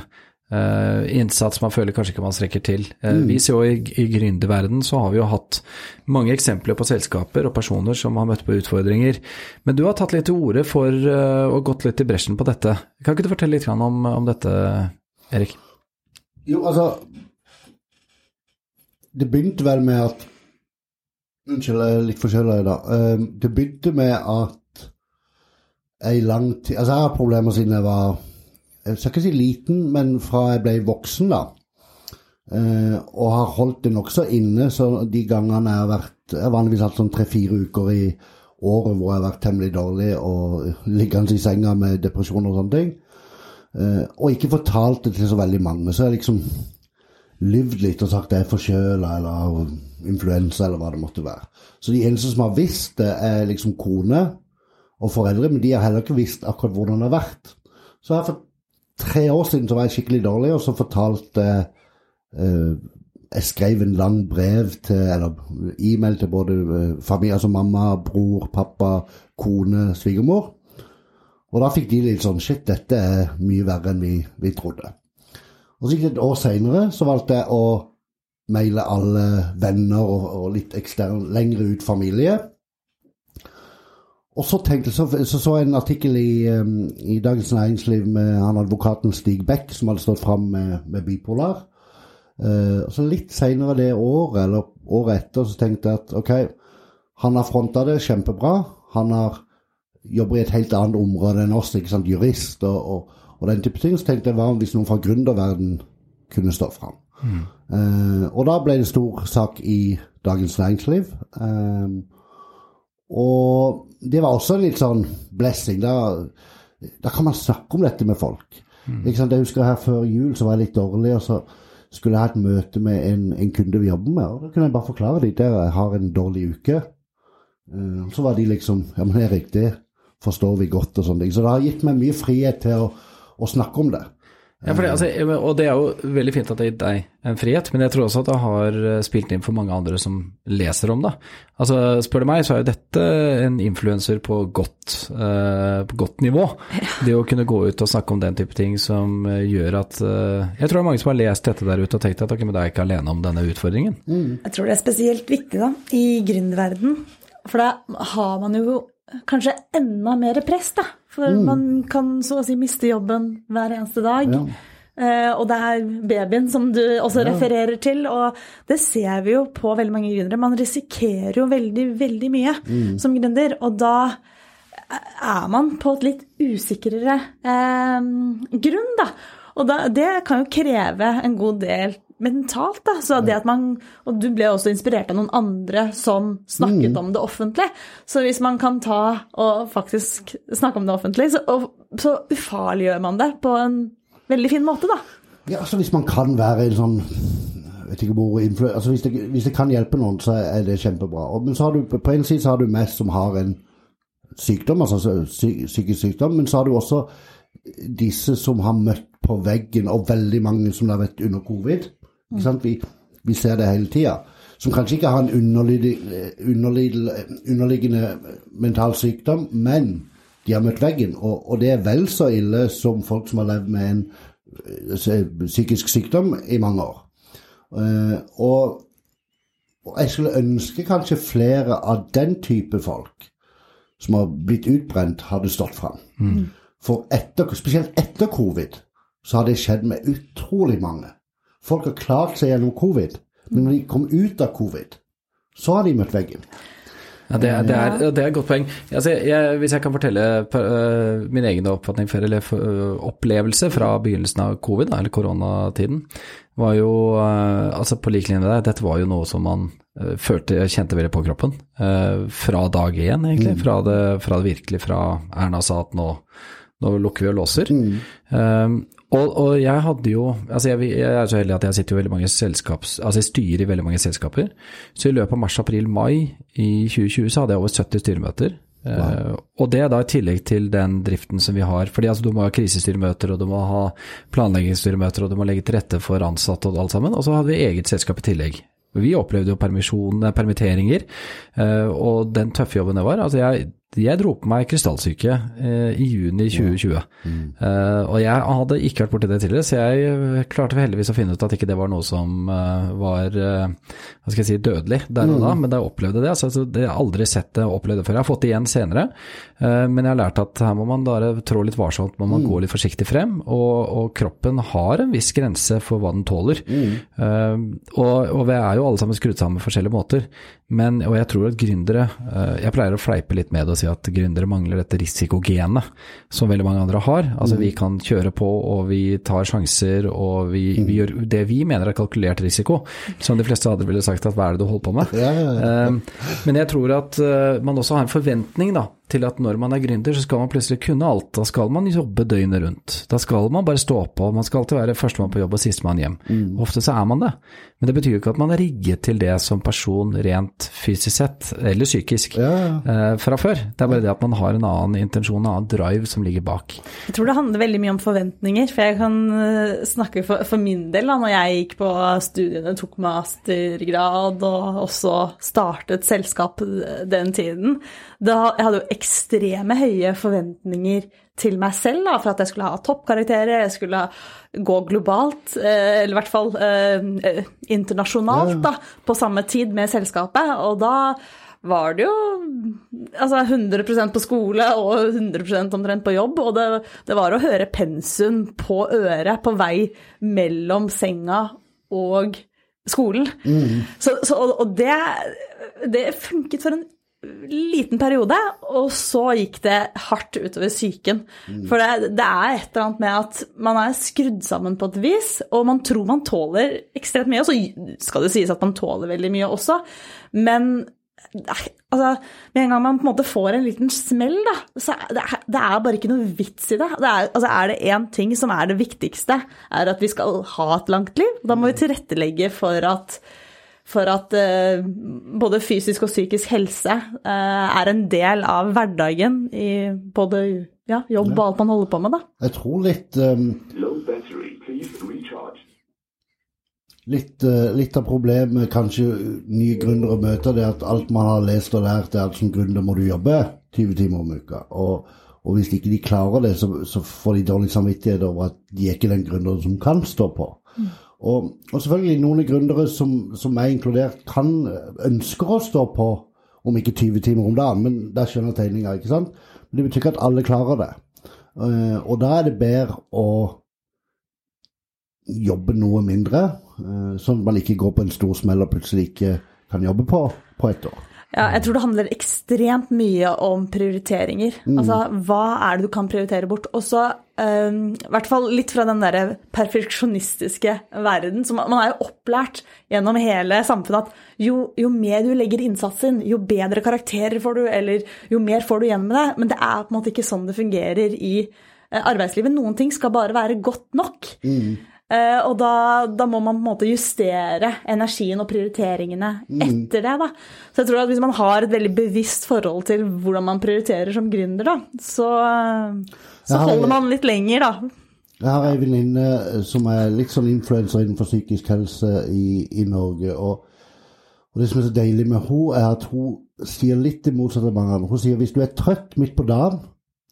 eh, innsats man føler kanskje ikke man strekker til. Eh, Vi ser jo i, i gründerverden så har vi jo hatt mange eksempler på selskaper og personer som har møtt på utfordringer. Men du har tatt litt til orde for uh, og gått litt i bresjen på dette. Kan ikke du fortelle litt om, om dette, Erik? Jo, altså Det begynte vel med at Unnskyld, jeg er litt forkjøla i dag. Det begynte med at ei lang tid Altså, jeg har problemer siden jeg var Jeg skal ikke si liten, men fra jeg ble voksen, da. Uh, og har holdt det nokså inne, så de gangene jeg har vært Jeg har vanligvis hatt sånn tre-fire uker i året hvor jeg har vært temmelig dårlig og liggende i senga med depresjon og sånne ting. Uh, og ikke fortalt det til så veldig mange. Så jeg har liksom lyvd litt og sagt det er forkjøla eller influensa eller hva det måtte være. Så de eneste som har visst det, er liksom kone og foreldre, men de har heller ikke visst akkurat hvordan det har vært. Så jeg for tre år siden så var jeg skikkelig dårlig, og så fortalte eh, Jeg skrev en lang brev til, eller e-mail til både eh, familie, altså mamma, bror, pappa, kone, svigermor. Og da fikk de litt sånn Shit, dette er mye verre enn vi, vi trodde. Og så gikk det et år seinere, så valgte jeg å maile alle venner og, og litt ekstern, lengre ut familie. Og så tenkte så, så, så jeg en artikkel i, um, i Dagens Næringsliv med han advokaten Stig Beck, som hadde stått fram med, med bipolar. Uh, så litt seinere det året, eller året etter, så tenkte jeg at ok, han har fronta det kjempebra. Han har jobber i et helt annet område enn oss, ikke sant, jurist og, og, og den type ting. Så tenkte jeg hva om hvis noen fra gründerverden kunne stå fram. Eh, og da ble det stor sak i Dagens Næringsliv. Uh, og det var også litt sånn blessing. Da, da kan man snakke om dette med folk. Ikke sant? Jeg husker her før jul så var jeg litt dårlig, og så skulle jeg ha et møte med en, en kunde vi jobber med. Og da kunne jeg bare forklare dem at jeg har en dårlig uke. Uh, så var de liksom Ja, men Erik, det forstår vi godt, og sånne ting. Så det har gitt meg mye frihet til å, å snakke om det. Ja, for det, altså, og det er jo veldig fint at det har gitt deg en frihet, men jeg tror også at det har eh, spilt inn for mange andre som leser om det. Altså, spør du meg, så er jo dette en influenser på godt, eh, på godt nivå. Det å kunne gå ut og snakke om den type ting som eh, gjør at eh, Jeg tror det er mange som har lest dette der ute og tenkt at ok, men da er jeg ikke alene om denne utfordringen. Jeg tror det er spesielt viktig da, i gründerverdenen, For da har man jo kanskje enda mer press, da. For man kan så å si miste jobben hver eneste dag. Ja. Uh, og det er babyen som du også refererer til, og det ser vi jo på veldig mange gründere. Man risikerer jo veldig, veldig mye som gründer, og da er man på et litt usikrere uh, grunn, da. Og da, det kan jo kreve en god del mentalt, da. Så det at man Og du ble også inspirert av noen andre som snakket om det offentlig. Så hvis man kan ta og faktisk snakke om det offentlig, så, og, så ufarliggjør man det på en veldig fin måte, da. Ja, altså Hvis man kan være en sånn vet ikke hvor altså hvis det, hvis det kan hjelpe noen, så er det kjempebra. Og, men så har du, på en side så har du meg som har en sykdom, altså psy- psykisk sykdom, men så har du også disse som har møtt på veggen, og veldig mange som har vært under covid. Vi, vi ser det hele tida. Som kanskje ikke har en underliggende, mental sykdom, men de har møtt veggen. Og, og det er vel så ille som folk som har levd med en eh, psykisk sykdom i mange år. Eh, og, og jeg skulle ønske kanskje flere av den type folk som har blitt utbrent, hadde stått fram. For etter, spesielt etter covid så har det skjedd med utrolig mange. Folk har klart seg gjennom covid, men når de kom ut av covid, så har de møtt veggen. Ja, det, er, det, er, det er et godt poeng. Altså, jeg, hvis jeg kan fortelle øh, min egen oppfatning for, eller øh, opplevelse fra begynnelsen av covid, eller koronatiden, var jo øh, altså på lik linje der, dette var jo noe som man følte, kjente veldig på kroppen. fra dag én, egentlig. Fra, det, fra det virkelig fra Erna sa at nå, nå lukker vi og låser. Um, og, og jeg hadde jo altså jeg, jeg er så heldig at jeg sitter jo i veldig mange selskaps, altså jeg styrer i veldig mange selskaper. Så i løpet av mars, april, mai i 2020 så hadde jeg over 70 styremøter. Eh, og det er da i tillegg til den driften som vi har. fordi altså, du må ha krisestyremøter, og du må ha planleggingsstyremøter, og du må legge til rette for ansatte og alt sammen. Og så hadde vi eget selskap i tillegg. Vi opplevde jo permisjoner, permitteringer, eh, og den tøffe jobben det var. Altså jeg jeg dro på meg krystallsyke eh, i juni 2020. Eh, og jeg hadde ikke vært borti det tidligere, så jeg klarte heldigvis å finne ut at ikke det var noe som eh, var eh, hva skal jeg si, dødelig der og da, men da jeg opplevde det. Altså, det har jeg aldri sett det og opplevd det før. Jeg har fått det igjen senere, eh, men jeg har lært at her må man bare trå litt varsomt, må man gå litt forsiktig frem, og, og kroppen har en viss grense for hva den tåler. Eh, og, og vi er jo alle sammen skrudd sammen på forskjellige måter, men, og jeg tror at gründere eh, Jeg pleier å fleipe litt med det og si at gründere mangler dette risikogenet som veldig mange andre har. Altså vi kan kjøre på og vi tar sjanser og vi, vi gjør det vi mener er kalkulert risiko, som de fleste andre ville sagt at hva er det du holder på med? Ja, ja, ja. Eh, Men jeg tror at eh, man også har en forventning da, til at når man er gründer, så skal man plutselig kunne alt. Da skal man jobbe døgnet rundt. Da skal man bare stå på. Man skal alltid være førstemann på jobb og sistemann hjem. Mm. Ofte så er man det. Men det betyr jo ikke at man er rigget til det som person rent fysisk sett, eller psykisk, Ja, ja. eh, fra før. Det er bare det at man har en annen intensjon, en annen drive som ligger bak. Jeg tror det handler veldig mye om forventninger, for jeg kan eh, snakke for, for min del da når jeg gikk på studiene, tok mastergrad og også startet selskap den tiden. Da, jeg hadde jo ekstreme høye forventninger til meg selv da, for at jeg skulle ha toppkarakterer, jeg skulle gå globalt, eh, eller i hvert fall eh, eh, internasjonalt da, på samme tid med selskapet. Og da var det jo altså 100% på skole og 100% omtrent på jobb. Og det, det var å høre pensum på øret på vei mellom senga og skolen. Så, så, og og det, det funket for en liten periode, og så gikk det hardt utover psyken. For det, det er et eller annet med at man er skrudd sammen på et vis, og man tror man tåler ekstremt mye. Og så skal det sies at man tåler veldig mye også, men altså, Med en gang man på en måte får en liten smell, da, så det, er, det er bare ikke noe vits i det. det er, altså, er det én ting som er det viktigste, er at vi skal ha et langt liv. Da må vi tilrettelegge for at, for at eh, både fysisk og psykisk helse eh, er en del av hverdagen i både ja, jobb og alt man holder på med. Da. Jeg tror litt um. Litt, litt av problemet kanskje nye gründere møter, det er at alt man har lest og lært, er at som gründer må du jobbe 20 timer om uka. Og, og hvis ikke de klarer det, så, så får de dårlig samvittighet over at de er ikke den gründeren som kan stå på. Og, og selvfølgelig noen gründere som, som er inkludert, kan ønsker å stå på om ikke 20 timer om dagen, men der skjønner tegninga, ikke sant? Men det betyr ikke at alle klarer det. Uh, og da er det bedre å jobbe noe mindre, uh, sånn at man ikke går på en stor smell og plutselig ikke kan jobbe på, på et år. Ja, jeg tror det handler ekstremt mye om prioriteringer. Altså, hva er det du kan prioritere bort? Og så, eh, i hvert fall litt fra den derre perfeksjonistiske verden, som man er jo opplært gjennom hele samfunnet at jo, jo mer du legger innsatsen, jo bedre karakterer får du, eller jo mer får du igjen med det. Men det er på en måte ikke sånn det fungerer i eh, arbeidslivet. Noen ting skal bare være godt nok. Eh, og da, da må man på en måte justere energien og prioriteringene etter det. Da. Så jeg tror at hvis man har et veldig bevisst forhold til hvordan man prioriterer som gründer, da, så, eh, så holder man litt lenger, da. Jeg har ei venninne som er litt sånn influenser innenfor psykisk helse i, i Norge. Og, og det som er så deilig med henne, er at hun sier litt det motsatte av mange andre. Hun sier hvis du er trøtt midt på dagen,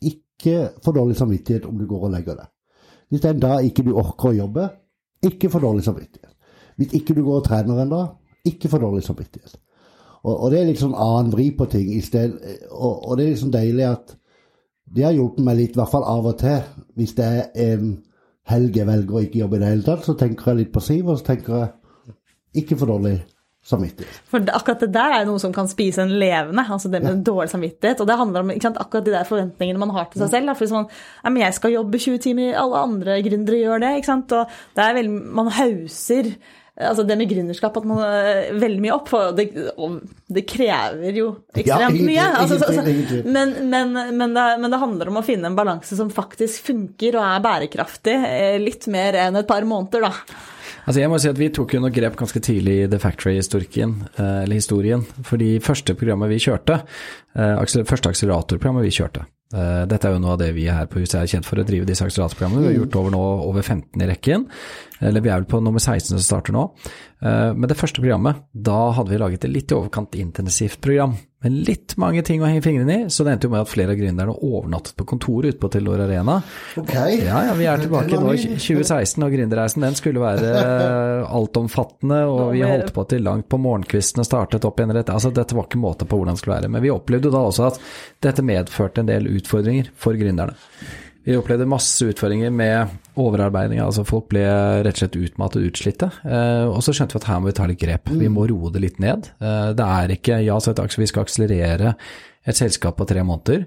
ikke få dårlig samvittighet om du går og legger deg. Hvis det er en dag ikke du orker å jobbe, ikke for dårlig samvittighet. Hvis ikke du går og trener en dag, ikke for dårlig samvittighet. Og, og det er sånn annen vri på ting sted, og, og det er liksom deilig at det har hjulpet meg litt, i hvert fall av og til. Hvis det er en helg jeg velger å ikke jobbe i det hele tatt, så tenker jeg litt på Siv, og så tenker jeg ikke for dårlig samvittighet. For akkurat det der er noe som kan spise en levende, altså det med dårlig samvittighet. Og det handler om ikke sant, akkurat de der forventningene man har til seg selv. Da. For man ja, men jeg skal jobbe 20 timer, alle andre gründere gjør det. ikke sant? Og det er veldig, man hauser altså det med gründerskap at man er veldig mye opp, og det, og det krever jo ekstremt mye. Altså, så, ingen tvil, ingen tvil. så, men, men, men, det, men det handler om å finne en balanse som faktisk funker og er bærekraftig. eh, Litt mer enn et par måneder, da. Altså jeg må si at Vi tok jo noe grep ganske tidlig i The Factory-historien, eh, eller historien. Fordi første programmet vi kjørte, eh, første akseleratorprogrammet vi kjørte eh, Dette er jo noe av det vi her på huset er kjent for å drive disse akseleratorprogrammene. Vi har gjort over nå over 15 i rekken. Eller vi er vel på nummer 16 som starter nå. Men det første programmet, da hadde vi laget et litt i overkant intensivt program med litt mange ting å henge fingrene i, så det endte jo med at flere av gründerne overnattet på kontoret ute på Telenor Arena. Ok. Ja, ja, vi er tilbake nå var i 2016, og gründerreisen den skulle være altomfattende, og vi holdt på til langt på morgenkvisten og startet opp igjen rett. Altså, dette var ikke måte på hvordan det skulle være. Men vi opplevde da også at dette medførte en del utfordringer for gründerne. Vi opplevde masse utfordringer med overarbeiding, altså folk ble rett og slett utmattet og utslitte. Eh, og så skjønte vi at her må vi ta litt grep. Vi må roe det litt ned. Eh, det er ikke ja, så et aksje, vi skal akselerere et selskap på tre måneder,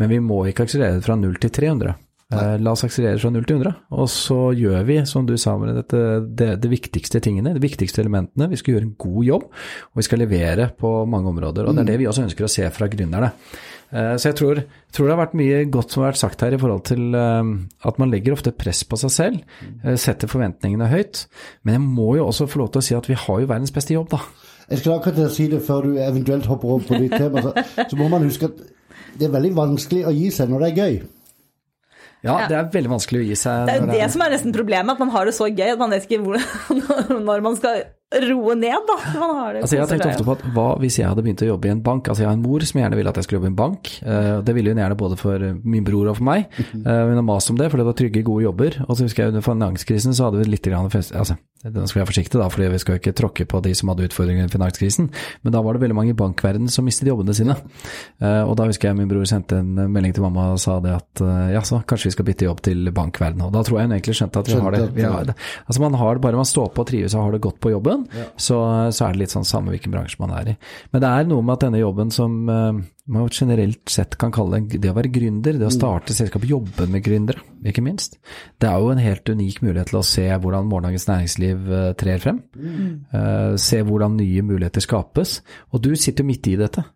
men vi må ikke akselerere det fra 0 til 300. Eh, la oss akselerere fra 0 til 100, og så gjør vi, som du sa, med dette, det, det viktigste tingene, de viktigste elementene. Vi skal gjøre en god jobb, og vi skal levere på mange områder. Og det er det vi også ønsker å se fra gründerne. Eh, Så jeg tror, tror det har vært mye godt som har vært sagt her i forhold til eh, at man legger ofte press på seg selv, eh, setter forventningene høyt. Men jeg må jo også få lov til å si at vi har jo verdens beste jobb, da. Jeg skal akkurat til å si det før du eventuelt hopper over på ditt tema. Så, så må man huske at det er veldig vanskelig å gi seg når det er gøy. Ja, det er veldig vanskelig å gi seg. Det er jo det, det som er nesten problemet, at man har det så gøy at man vet ikke hvor, når man skal roe ned, da. Man har det Altså Jeg har tenkt ofte på at hva hvis jeg hadde begynt å jobbe i en bank? Altså Jeg har en mor som gjerne ville at jeg skulle jobbe i en bank. eh, Det ville hun gjerne både for min bror og for meg. Eh, Hun har mast om det, for det var trygge, gode jobber. Og så husker jeg under finanskrisen så hadde vi litt grann fest, altså, Nå skal vi være forsiktige, da, fordi vi skal jo ikke tråkke på de som hadde utfordringer i finanskrisen. Men da var det veldig mange i bankverdenen som mistet jobbene sine. Eh, Og da husker jeg min bror sendte en melding til mamma og sa det at eh, ja, så kanskje vi skal bytte jobb til bankverdenen. Og da tror jeg hun egentlig skjønte at vi har det. Vi har det. Altså man har det bare man står på og trives og har det godt på jobben, så, så er det litt sånn samme hvilken bransje man er i. Men det er noe med at denne jobben som eh, man generelt sett kan kalle det, å være gründer, det å starte selskap, jobbe med gründere, ikke minst. Det er jo en helt unik mulighet til å se hvordan morgendagens næringsliv eh, trer frem. Eh, se hvordan nye muligheter skapes. Og du sitter jo midt i dette.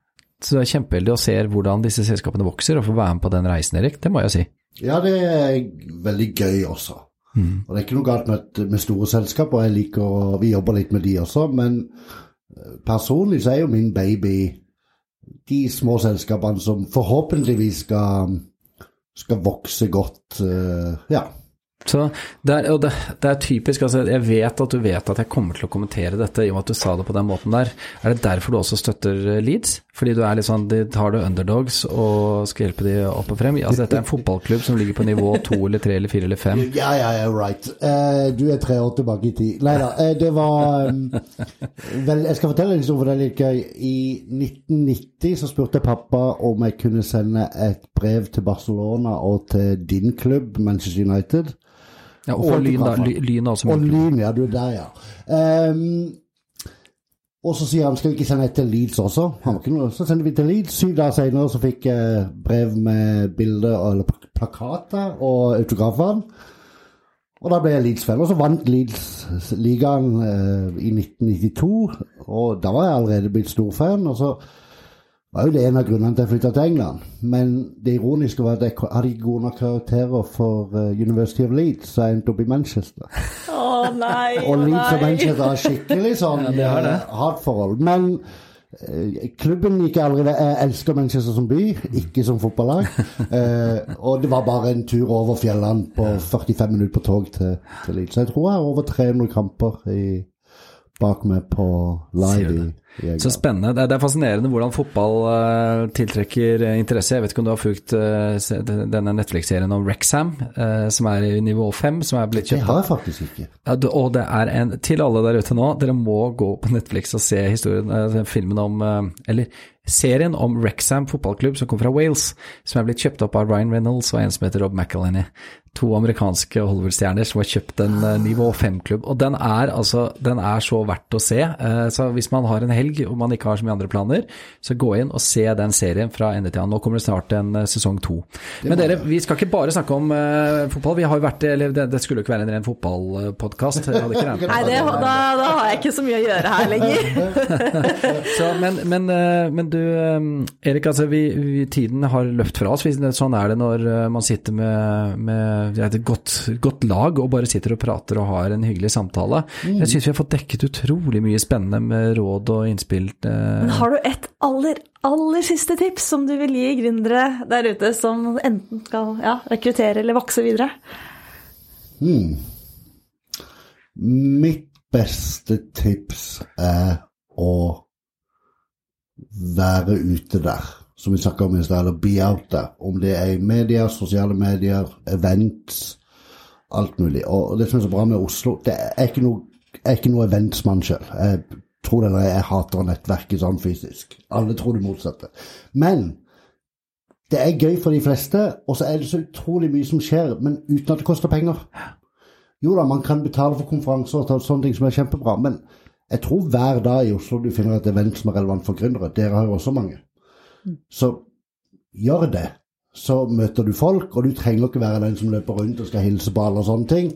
Så det er kjempeheldig å se hvordan disse selskapene vokser, og få være med på den reisen, Erik. Det må jeg si. Ja, det er veldig gøy også. Og det er ikke noe galt med, med store selskaper. Jeg liker å, Vi jobber litt med de også, men eh, personlig så er jo min baby de små selskapene som forhåpentligvis skal, skal vokse godt. eh, ja. Så det er, og det, det er typisk, altså jeg vet at du vet at jeg kommer til å kommentere dette i og med at du sa det på den måten der. Er det derfor du også støtter eh, Leeds? Fordi du er litt sånn, de tar du underdogs og skal hjelpe de opp og frem? Altså dette er en fotballklubb som ligger på nivå to eller tre eller fire eller fem. Ja, ja, ja, right. Eh, du er tre år tilbake i tid. Nei da, eh, det var um, vel, Jeg skal fortelle en historie, for det er litt gøy. I 1990 så spurte pappa om jeg kunne sende et brev til Barcelona og til din klubb, Manchester United. Ja, og Lyn, da. Lyn er også Og. Lyn, ja. Du er der, ja. Um, og så sier han skal vi ikke sende et til Leeds også. Han var ikke noe. Så sender vi til Leeds. Syv dager senere så fikk jeg brev med bilder eller plak- plakater og autografer. Og da ble jeg Leeds-fan. Og så vant Leeds ligaen eh, i 1992. Og da var jeg allerede blitt storfan. Og så var jo det en av grunnene til at jeg flytta til England. Men det ironiske var at jeg hadde ikke gode nok karakterer for eh, University of Leeds, så jeg endte opp i Manchester. Å nei, Og Leeds og. Manchester har skikkelig sånn Ja, det det. eh, hatforhold. Men eh, klubben gikk jeg aldri ved. Jeg elsker Manchester som by, ikke som fotballag. Eh, og det var bare en tur over fjellene på 45 minutter på tog til, til Leeds. Så jeg tror jeg har over 300 kamper i, bak meg på live i, det? Så spennende. Det er, er fascinerende hvordan fotball eh, tiltrekker eh, interesse. Jeg vet ikke om du har fulgt eh, denne Netflix-serien om Rexham, som er i nivå 5, som er blitt Det har jeg faktisk ikke. Ja, og det er en Til alle der ute nå, dere må gå på Netflix og se historien, filmen om Eller serien om Rexham fotballklubb som kom fra Wales, som er blitt kjøpt opp av Ryan Reynolds og en som heter Rob McElhenney. To amerikanske Hollywood-stjerner som har kjøpt en eh, nivå 5-klubb. Og den er altså Den er så verdt å se. Eh, Så hvis man har en helg og man ikke har så mye andre planer, så gå inn og se den serien fra ende til annen. Nå kommer det snart en eh, sesong to. Men dere, vi skal ikke bare snakke om fotball. Vi har jo vært Eller det, det skulle jo ikke være en ren fotballpodkast. Nei, det, da, da har jeg ikke så mye å gjøre her lenger. Så, men, men, men du, eh, Erik, altså vi, vi, tiden har løpt fra oss. Sånn er det når eh, man sitter med, med et godt, godt lag og bare sitter og prater og har en hyggelig samtale. Jeg syns vi har fått dekket utrolig mye spennende med råd og innspill. eh, Men har du et aller, aller siste tips som du vil gi gründere der ute som enten skal ja, rekruttere eller vokse videre? Mitt beste tips er å være ute der, som vi snakka om i stad, eller be out der. Om det er i media, sosiale medier, events, alt mulig. Og det som er så bra med Oslo, det er ikke noe, er ikke noe eventsmann sjøl. Jeg tror det er jeg hater nettverket sånn fysisk. Alle tror det motsatte. Men det er gøy for de fleste, og så er det så utrolig mye som skjer, men uten at det koster penger. Jo da, man kan betale for konferanser og sånne ting som er kjempebra, men jeg tror hver dag i Oslo du finner et event som er relevant for gründere. Dere har jo også mange. Så gjør det. Så møter du folk, og du trenger ikke være den som løper rundt og skal hilse på alle og sånne ting.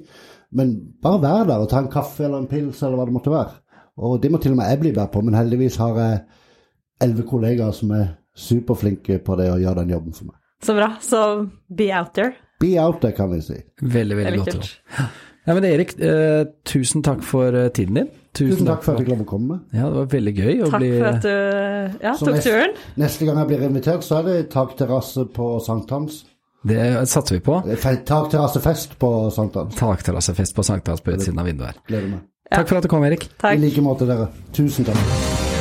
Men bare vær der og ta en kaffe eller en pils eller hva det måtte være. Og det må til og med jeg bli bedre på, men heldigvis har jeg elleve kollegaer som er superflinke på det og gjør den jobben for meg. Så bra. Så be out there. Be out there, kan vi si. Veldig, veldig godt. Ja, men Erik, eh, tusen takk for eh, tiden din. Tusen takk for at jeg fikk komme. Ja, det var veldig gøy å Takk bli for at du ja, tok turen. Neste gang jeg blir invitert, så er det takterrasse på Sankthans. Det satser vi på. Takterrassefest på Sankthans. Takterrassefest på Sankthans på siden av vinduet her. Gleder meg. Takk for at du kom, Erik. I like måte, dere. Tusen takk.